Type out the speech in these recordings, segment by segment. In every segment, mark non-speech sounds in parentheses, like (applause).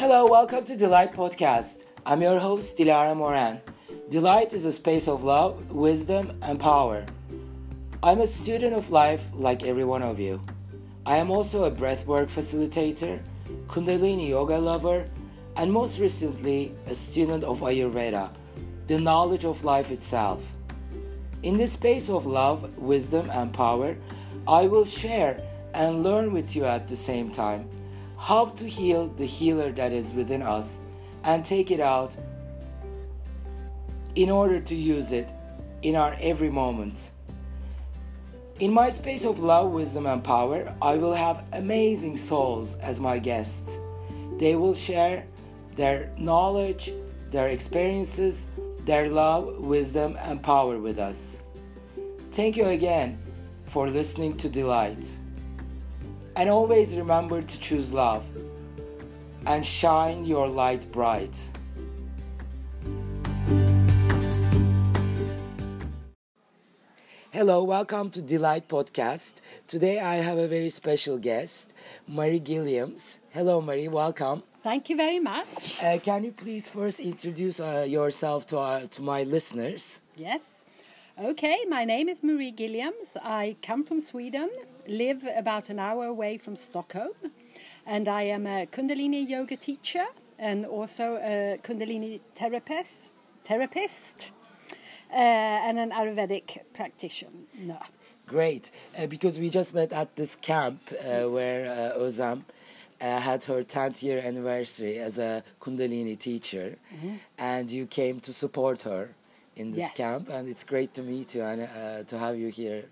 Hello, welcome to Dilight Podcast. I'm your host, Dilara Moran. Dilight is a space of love, wisdom, and power. I'm a student of life like every one of you. I am also a breathwork facilitator, Kundalini yoga lover, and most recently, a student of Ayurveda, the knowledge of life itself. In this space of love, wisdom, and power, I will share and learn with you at the same time how to heal the healer that is within us and take it out in order to use it in our every moment. In my space of love, wisdom, and power, I will have amazing souls as my guests. They will share their knowledge, their experiences, their love, wisdom, and power with us. Thank you again for listening to Dilight. And always remember to choose love and shine your light bright. Hello, welcome to Dilight Podcast. Today I have a very special guest, Marie Gulliams. Hello, Marie, welcome. Thank you very much. Uh, can you please first introduce uh, yourself to, our, to my listeners? Yes. Okay, my name is Marie Gulliams. I come from Sweden, live about an hour away from Stockholm, and I am a Kundalini yoga teacher and also a Kundalini therapist, therapist uh, and an Ayurvedic practitioner. Great, uh, because we just met at this camp uh, where uh, Özlem uh, had her 10th year anniversary as a Kundalini teacher, Mm-hmm. and you came to support her in this Yes. camp, and it's great to meet you and uh, to have you here.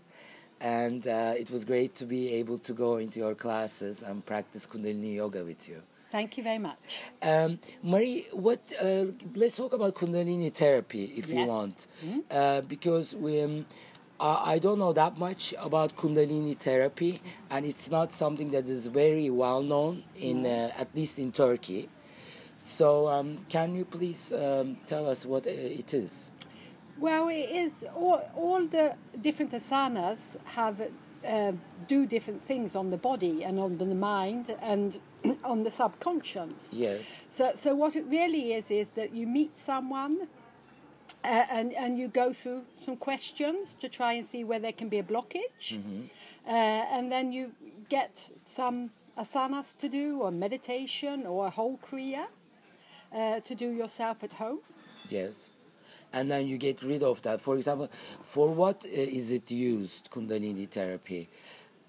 And uh, it was great to be able to go into your classes and practice Kundalini yoga with you. Thank you very much. Um, Marie, what? Uh, let's talk about Kundalini therapy if you Yes. want, uh, because we. Um, I don't know that much about Kundalini therapy, and it's not something that is very well known in, uh, at least in Turkey. So, um, can you please um, tell us what uh, it is? Well, it is all, all the different asanas have uh, do different things on the body and on the mind and (clears throat) on the subconscious. Yes. So, so what it really is is that you meet someone uh, and and you go through some questions to try and see where there can be a blockage, uh, and then you get some asanas to do, or meditation, or a whole kriya uh, to do yourself at home. Yes. And then you get rid of that. For example, for what uh, is it used, Kundalini therapy?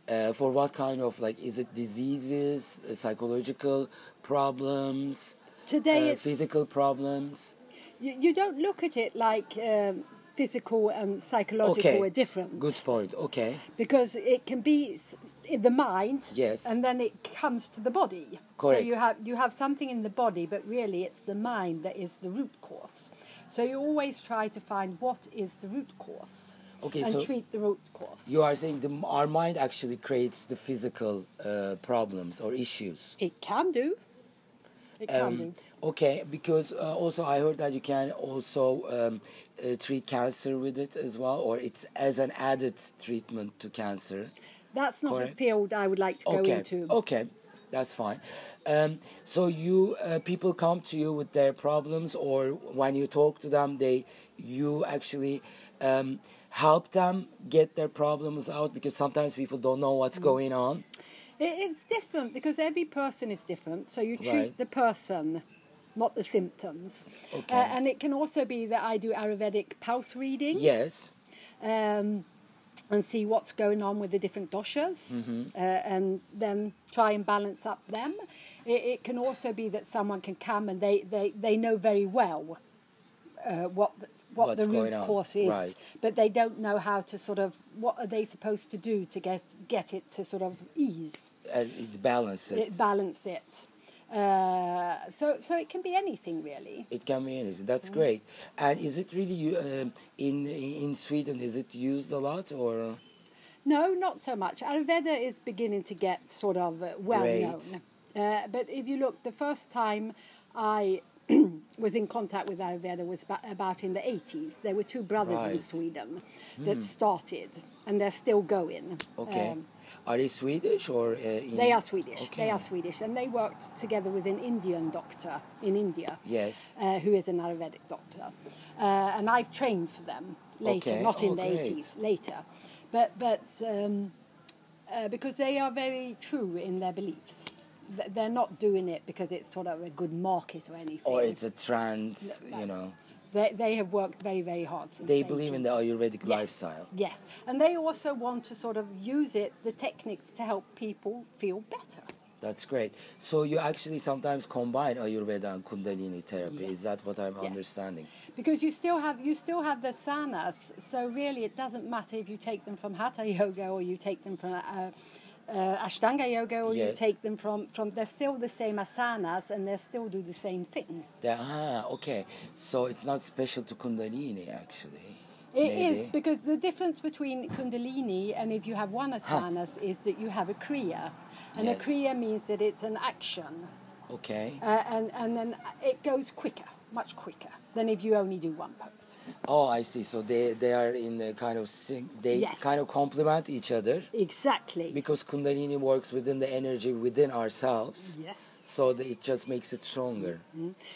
Uh, for what kind of, like, is it diseases, uh, psychological problems, Today uh, physical problems? you, you don't look at it like um, physical and psychological Okay. are different. Good point. Okay. because it can be in the mind Yes. and then it comes to the body Correct. so you have you have something in the body but really it's the mind that is the root cause so you always try to find what is the root cause Okay, and so treat the root cause you are saying the, our mind actually creates the physical uh, problems or issues. it can do it can Um, do Okay, because uh, also I heard that you can also um, uh, treat cancer with it as well, or it's as an added treatment to cancer. That's not correct. a field i would like to go into okay, that's fine. Um, so you uh, people come to you with their problems, or when you talk to them, they you actually um, help them get their problems out because sometimes people don't know Mm. what's going on. It's different because every person is different so you treat Right. the person not the symptoms Okay. Uh, and it can also be that i do ayurvedic pulse reading Yes. um, and see what's going on with the different doshas Mm-hmm. uh, and then try and balance up them. It, it can also be that someone can come and they, they, they know very well uh, what the, what What's the root cause is, right. but they don't know how to sort of what are they supposed to do to get get it to sort of ease Uh, it balance it. it, balance it. Uh, so so it can be anything really. It can be anything. Mm. That's great. And is it really um, in in Sweden? Is it used a lot or? No, not so much. Ayurveda is beginning to get sort of uh, well Great. known. Uh, but if you look, the first time I (clears throat) was in contact with Ayurveda was about in the 80s. There were two brothers in Sweden that started, and they're still going. Okay. Um, Are they Swedish or? Uh. They are Swedish. Okay. They are Swedish, and they worked together with an Indian doctor in India. Yes. Uh, who is an Ayurvedic doctor, uh, and I've trained for them later, Okay. not in Oh, the eighties, later, but but um, uh, because they are very true in their beliefs. They're not doing it because it's sort of a good market or anything. Or it's a trend, you know. They, they have worked very, very hard. Since They believe in the Ayurvedic Yes, lifestyle. Yes, and they also want to sort of use it, the techniques, to help people feel better. That's great. So you actually sometimes combine Ayurveda and Kundalini therapy. Yes. Is that what I'm Yes. understanding? Because you still have you still have the sanas, so really it doesn't matter if you take them from Hatha Yoga or you take them from uh, uh, Ashtanga Yoga or you take them from from they're still the same asanas and they still do the same thing. The- ah, okay. So it's not special to Kundalini actually. It is Maybe. because the difference between Kundalini and if you have one asanas is that you have a kriya, and Yes. a kriya means that it's an action, Okay. uh, and and then it goes quicker, much quicker than if you only do one pose. Oh, I see. So they they are in a kind of. They Yes. kind of complement each other Exactly. because Kundalini works within the energy within ourselves. yes. So it just makes it stronger.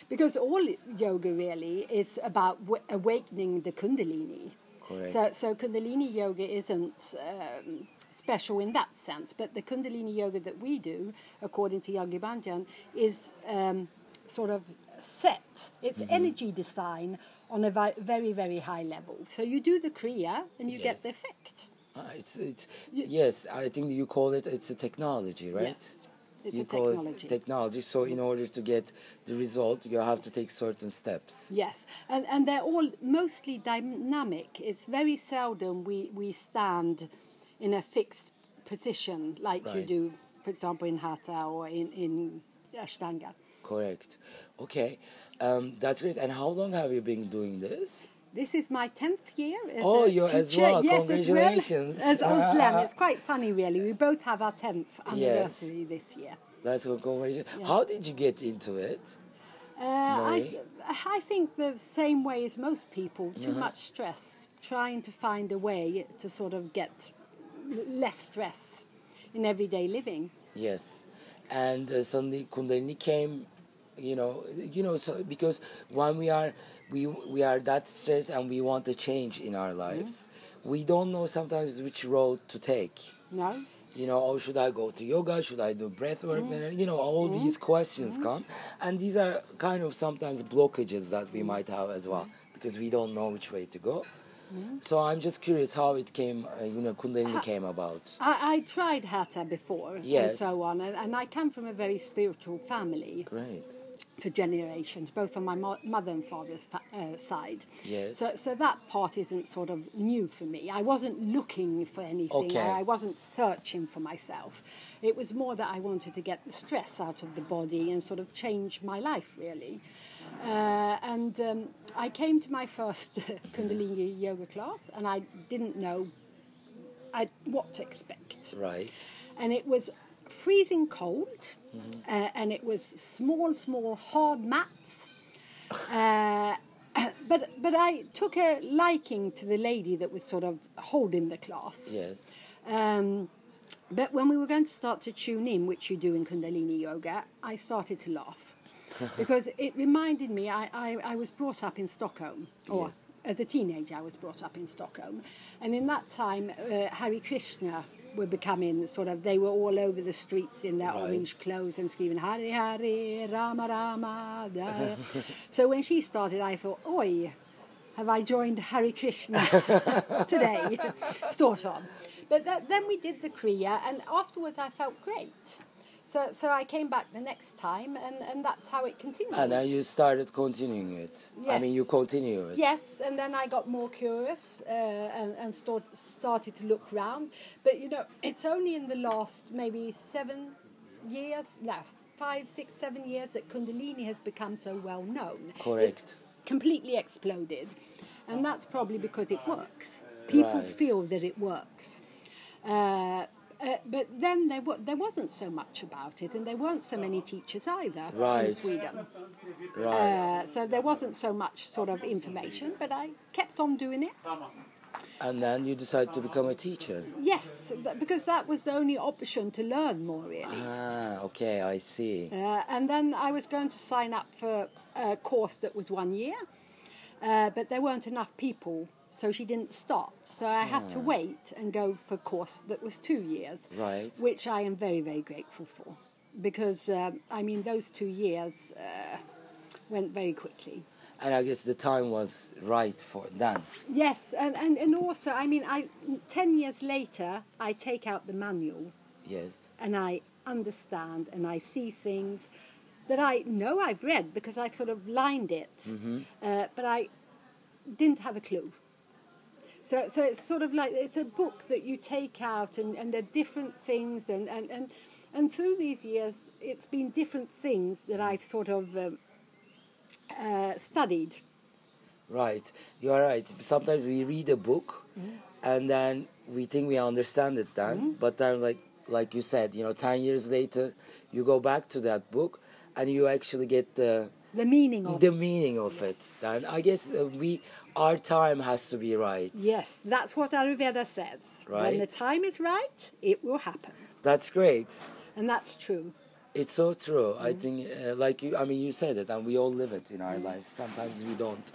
Because all yoga really is about w- awakening the Kundalini. Correct. So, so Kundalini yoga isn't um, special in that sense, but the Kundalini yoga that we do, according to Yogi Bhajan, is um, sort of set. It's Mm-hmm. energy design on a vi- very, very high level. So you do the kriya and you Yes. get the effect. Ah, it's it's yes. I think you call it it's a technology, right? Yes, it's you a call technology. it technology. So in order to get the result, you have to take certain steps. Yes, and, and they're all mostly dynamic. It's very seldom we, we stand in a fixed position like you do, for example, in Hatha or in, in Ashtanga. Correct. Okay, um, that's great. And how long have you been doing this? This is my 10th year as Oh, you're as well. Yes, Congratulations. As well as Özlem. (laughs) It's quite funny, really. We both have our 10th anniversary this year. That's a congratulations. Yeah. How did you get into it? Uh, I, I think the same way as most people, too Uh-huh. much stress, trying to find a way to sort of get less stress in everyday living. Yes, and uh, suddenly Kundalini came. You know, you know, so because when we are we we are that stressed and we want a change in our mm-hmm. lives, we don't know sometimes which road to take. No? You know, oh, should I go to yoga? Should I do breath work? Mm-hmm. And, You know, all mm-hmm. these questions come, and these are kind of sometimes blockages that we might have as well because we don't know which way to go. So I'm just curious how it came. Uh, you know, Kundalini came about. I, I tried Hatha before Yes. and so on, and, and I come from a very spiritual family Great. For generations, both on my mo- mother and father's fa- uh, side. Yes. So, so that part isn't sort of new for me. I wasn't looking for anything. Okay. I, I wasn't searching for myself. It was more that I wanted to get the stress out of the body and sort of change my life, really. Uh, and um, I came to my first (laughs) Kundalini yoga class, and I didn't know I, what to expect Right. and it was freezing cold, uh, and it was small, small hard mats. Uh, (coughs) but but I took a liking to the lady that was sort of holding the class. Yes. Um, but when we were going to start to tune in, which you do in Kundalini Yoga, I started to laugh (laughs) because it reminded me. I, I, I was brought up in Stockholm, or as a teenager, I was brought up in Stockholm, and in that time, uh, Hare Krishna were becoming sort of. They were all over the streets in their Right. orange clothes and screaming Hare Hare Rama Rama. da." (laughs) so when she started, I thought, oi. Have I joined Hare Krishna (laughs) today? (laughs) sort of. But that, then we did the Kriya, and afterwards I felt great. So, so I came back the next time, and, and that's how it continued. And then you started continuing it. Yes. I mean, you continue it. Yes, and then I got more curious uh, and, and start, started to look round. But you know, it's only in the last maybe seven years, no, five, six, seven years that Kundalini has become so well known. Correct. It's completely exploded. And that's probably because it works. People Right. feel that it works. Uh, uh, but then there, wa- there wasn't so much about it, and there weren't so many teachers either in Sweden. Right. Uh, so there wasn't so much sort of information, but I kept on doing it. And then you decided to become a teacher. Yes, th- because that was the only option to learn more, really. Ah, okay, I see. Uh, and then I was going to sign up for a course that was one year, uh, but there weren't enough people, so she didn't start. So I had to wait and go for a course that was two years, Right. which I am very, very grateful for. Because, um I mean, those two years uh, went very quickly. And I guess the time was right for then. Yes, and, and, and also, I mean, I, 10 years later, I take out the manual Yes. and I understand and I see things that I know I've read because I've sort of lined it, uh, but I didn't have a clue. So, so it's sort of like it's a book that you take out, and, and there are different things, and, and, and, and through these years, it's been different things that I've sort of um, uh, studied. Right, you are right. Sometimes we read a book, and then we think we understand it then, but then, like like you said, you know, ten years later, you go back to that book, and you actually get the The meaning of the meaning of it. Then I guess uh, we our time has to be right. Yes, that's what Ayurveda says. Right? When the time is right, it will happen. That's great. And that's true. It's so true. I think, uh, like you, I mean, you said it, and we all live it in our life. Sometimes we don't,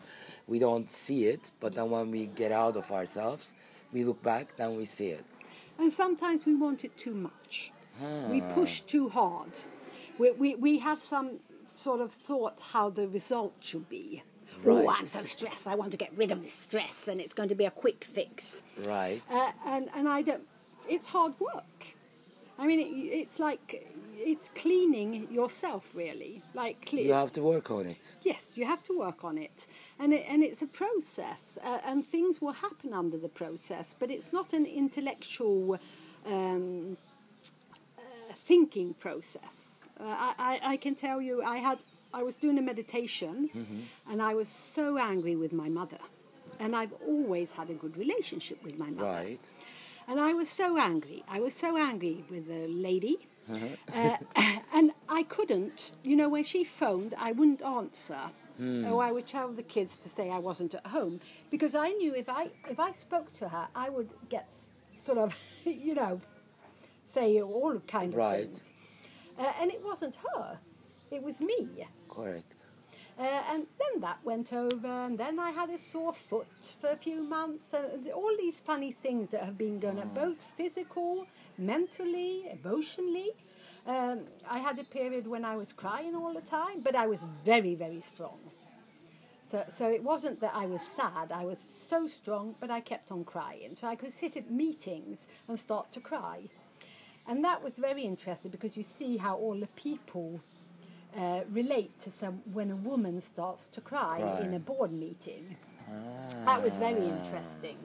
we don't see it, but then when we get out of ourselves, we look back, then we see it. And sometimes we want it too much. We push too hard. We, we, we have some sort of thought how the result should be. Oh, I'm so stressed. I want to get rid of this stress, and it's going to be a quick fix. Right. Uh, and and I don't. It's hard work. I mean, it, it's like it's cleaning yourself, really. Like cle- You have to work on it. Yes, you have to work on it, and it, and it's a process, uh, and things will happen under the process. But it's not an intellectual um, uh, thinking process. Uh, I, I, I can tell you, I had I was doing a meditation, and I was so angry with my mother, and I've always had a good relationship with my mother. Right. And I was so angry. I was so angry with the lady. Uh, (laughs) and I couldn't, you know, when she phoned, I wouldn't answer. Or I would tell the kids to say I wasn't at home because I knew if I if I spoke to her, I would get sort of, (laughs) you know, say all kind of Right. things. Uh, and it wasn't her; it was me. Correct. Uh, and then that went over, and then I had a sore foot for a few months, and all these funny things that have been going on, both physical, mentally, emotionally. Um, I had a period when I was crying all the time, but I was very, very strong. So, so it wasn't that I was sad, I was so strong, but I kept on crying. So I could sit at meetings and start to cry. And that was very interesting because you see how all the people uh, relate to some when a woman starts to cry in a board meeting. That was very interesting.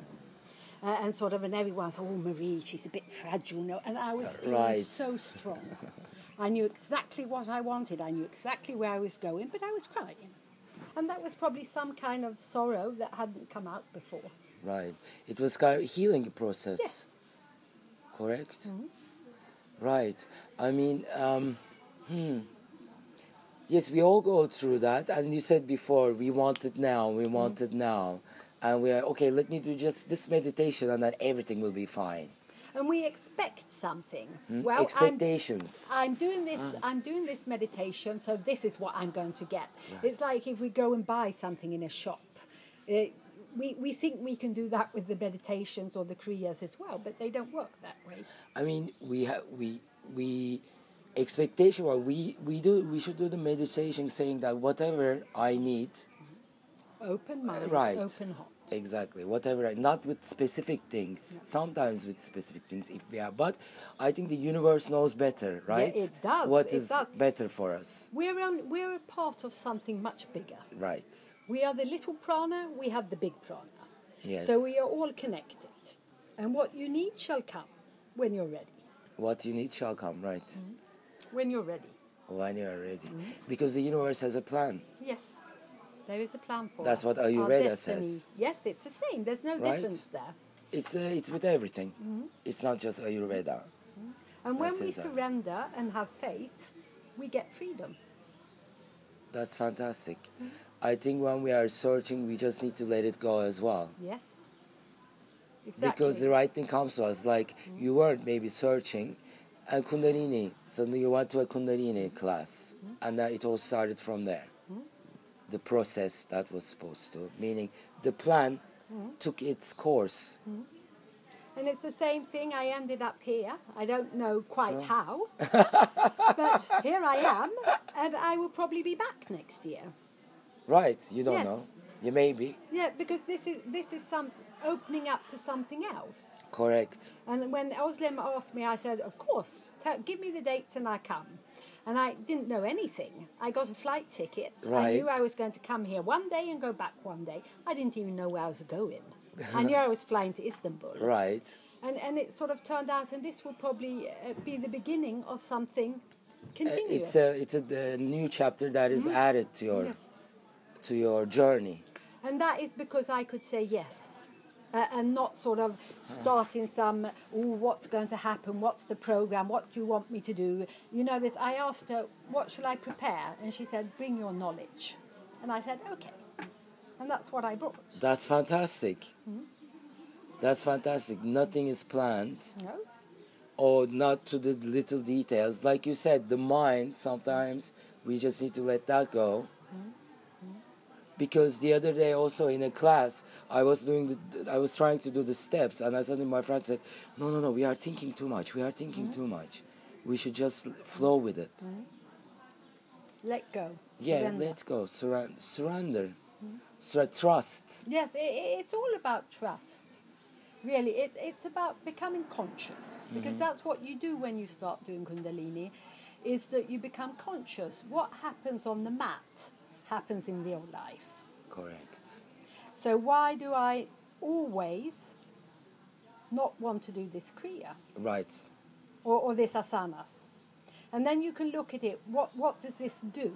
Uh, and sort of, and everyone's, oh, Marie, she's a bit fragile. No, and I was feeling Right. so strong. I knew exactly what I wanted. I knew exactly where I was going, but I was crying. And that was probably some kind of sorrow that hadn't come out before. Right. It was kind of healing process. Yes. Correct. Right. I mean, um, hmm. Yes, we all go through that, and you said before we want it now. We want it now, and we are okay. Let me do just this meditation, and then everything will be fine. And we expect something. Hmm? Well, I'm, Expectations. I'm doing this. I'm doing this meditation, so this is what I'm going to get. It's like if we go and buy something in a shop. Uh, we, we think we can do that with the meditations or the kriyas as well, but they don't work that way. I mean, we have we we expectation. Well, we we do we should do the meditation, saying that whatever I need, mm-hmm. Open mind, uh, right. open heart. Exactly. Whatever, I- not with specific things. Sometimes with specific things, if we are. But I think the universe knows better, right? it does, What it is does. better for us, We're, on, we're a part of something much bigger. right? We are the little prana, we have the big prana. Yes. So we are all connected. And what you need shall come when you're ready. What you need shall come, right? When you're ready. When you are ready, Mm-hmm. because the universe has a plan. Yes, there is a plan for That's us. what Ayurveda says. Yes, it's the same. There's no Right. difference there. It's uh, it's with everything. Mm-hmm. It's not just Ayurveda. And when we says that. surrender and have faith, we get freedom. That's fantastic. Mm-hmm. I think when we are searching, we just need to let it go as well. Yes. Exactly. because the right thing comes to us. Like mm-hmm. you weren't maybe searching, and Kundalini. Suddenly you went to a Kundalini class, mm-hmm. and then it all started from there. Mm-hmm. The process that was supposed to, meaning the plan took its course. And it's the same thing. I ended up here. I don't know quite Sure. how, (laughs) but here I am, and I will probably be back next year. Right? You don't Yes. know. You may be Yeah, because this is this is some opening up to something else. correct. And when Özlem asked me, I said, "Of course, tell, give me the dates and I come." And I didn't know anything. I got a flight ticket. Right. I knew I was going to come here one day and go back one day. I didn't even know where I was going. I knew I (laughs) was flying to Istanbul. Right. And, and it sort of turned out, and this will probably uh, be the beginning of something Uh, continuous. It's a it's a, the new chapter that is added to your yes. To your journey. And that is because I could say yes. Uh, and not sort of starting some, oh, what's going to happen? What's the program? What do you want me to do? You know, this. I asked her, what shall I prepare? And she said, bring your knowledge. And I said, okay. And that's what I brought. That's fantastic. That's fantastic. Nothing is planned. No? or not to the little details. Like you said, the mind sometimes we just need to let that go. Because the other day also in a class, I was doing the, I was trying to do the steps, and I suddenly my friend said, "No, no, no, we are thinking too much. We are thinking too much. We should just flow with it. Mm-hmm. Let go. Yeah, Surrender. let go. Surrender. Mm-hmm. Surrender. Sur- trust. Yes, it, it's all about trust. Really, it, it's about becoming conscious mm-hmm. because that's what you do when you start doing Kundalini, is that you become conscious. What happens on the mat happens in real life. Correct. So why do I always not want to do this kriya Right. or, or this asanas? And then you can look at it. What what does this do?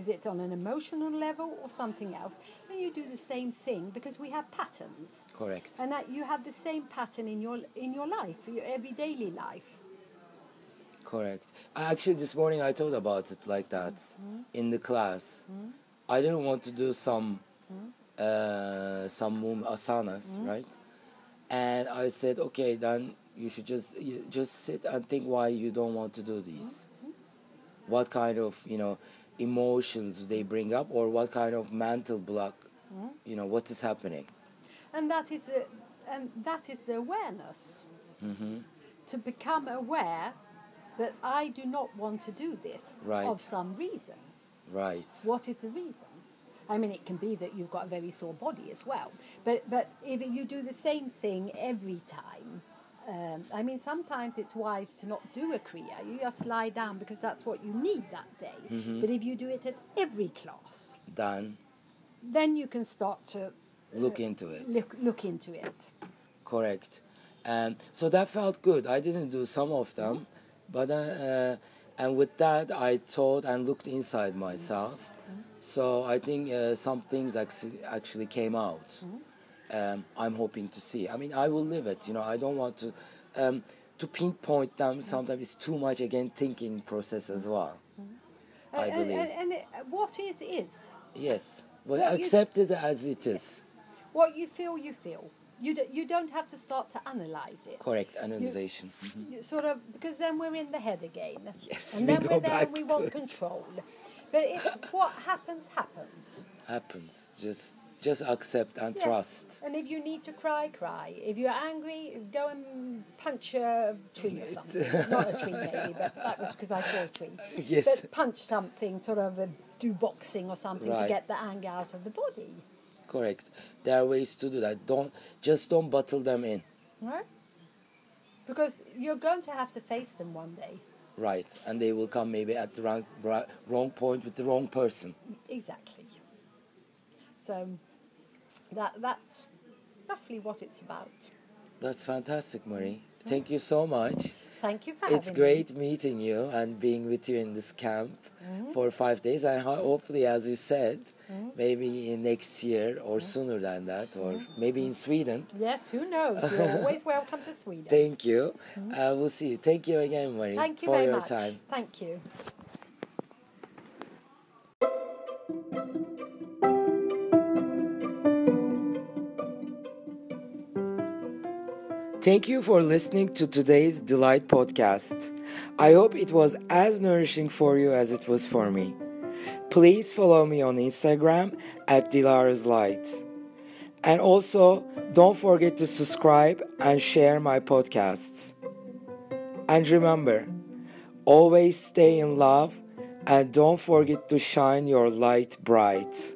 Is it on an emotional level or something else? And you do the same thing because we have patterns. Correct. and that you have the same pattern in your in your life, your everyday life. Correct. Actually, this morning I thought about it like that mm-hmm. in the class. Mm-hmm. I didn't want to do some mm-hmm. uh, some move uh, asanas, right? And I said, okay, then you should just you just sit and think why you don't want to do these. What kind of you know emotions do they bring up, or what kind of mental block? You know what is happening. And that is a, and that is the awareness hmm to become aware that I do not want to do this Right. of some reason. Right. What is the reason? I mean, it can be that you've got a very sore body as well. But but if you do the same thing every time, um, I mean, sometimes it's wise to not do a kriya. You just lie down because that's what you need that day. Mm-hmm. But if you do it at every class, Then then you can start to look into it. look, look into it. Correct. And so that felt good. I didn't do some of them, but uh, uh, and with that I thought and looked inside myself. So I think uh, some things actually actually came out. Um, I'm hoping to see. I mean, I will live it. You know, I don't want to um, to pinpoint them. Sometimes it's too much again thinking process as well. I And- believe. And, and what is, is. Yes, but Well, you- accept it as it is. What you feel, you feel. You, do, you don't have to start to analyze it. Correct analyzation. Mhm. You Sort of, because then we're in the head again. Yes, And we then go we're there we want it. control. But it, what happens, happens. Happens. Just just accept and Yes. trust. And if you need to cry, cry. If you're angry, go and punch a tree or something. Not a tree, maybe, but that was because I saw a tree. (laughs) Yes. But punch something, sort of uh, do boxing or something to get the anger out of the body. Correct. There are ways to do that. Don't just don't bottle them in. Right? Because you're going to have to face them one day. Right. And they will come maybe at the wrong, wrong point with the wrong person. Exactly. So um, that that's roughly what it's about. That's fantastic, Marie. Thank you so much. Thank you for It's great meeting you and being with you in this camp Mm-hmm. for five days. And ho- hopefully, as you said, maybe in next year or Mm-hmm. sooner than that, or maybe in Sweden. Yes, who knows? You're (laughs) always welcome to Sweden. Thank you. Uh, we'll see you. Thank you again, Marie. Thank you for very your much. time. Thank you. Thank you for listening to today's Dilight podcast. I hope it was as nourishing for you as it was for me. Please follow me on Instagram at Dilara's Light. And also, don't forget to subscribe and share my podcasts. And remember, always stay in love and don't forget to shine your light bright.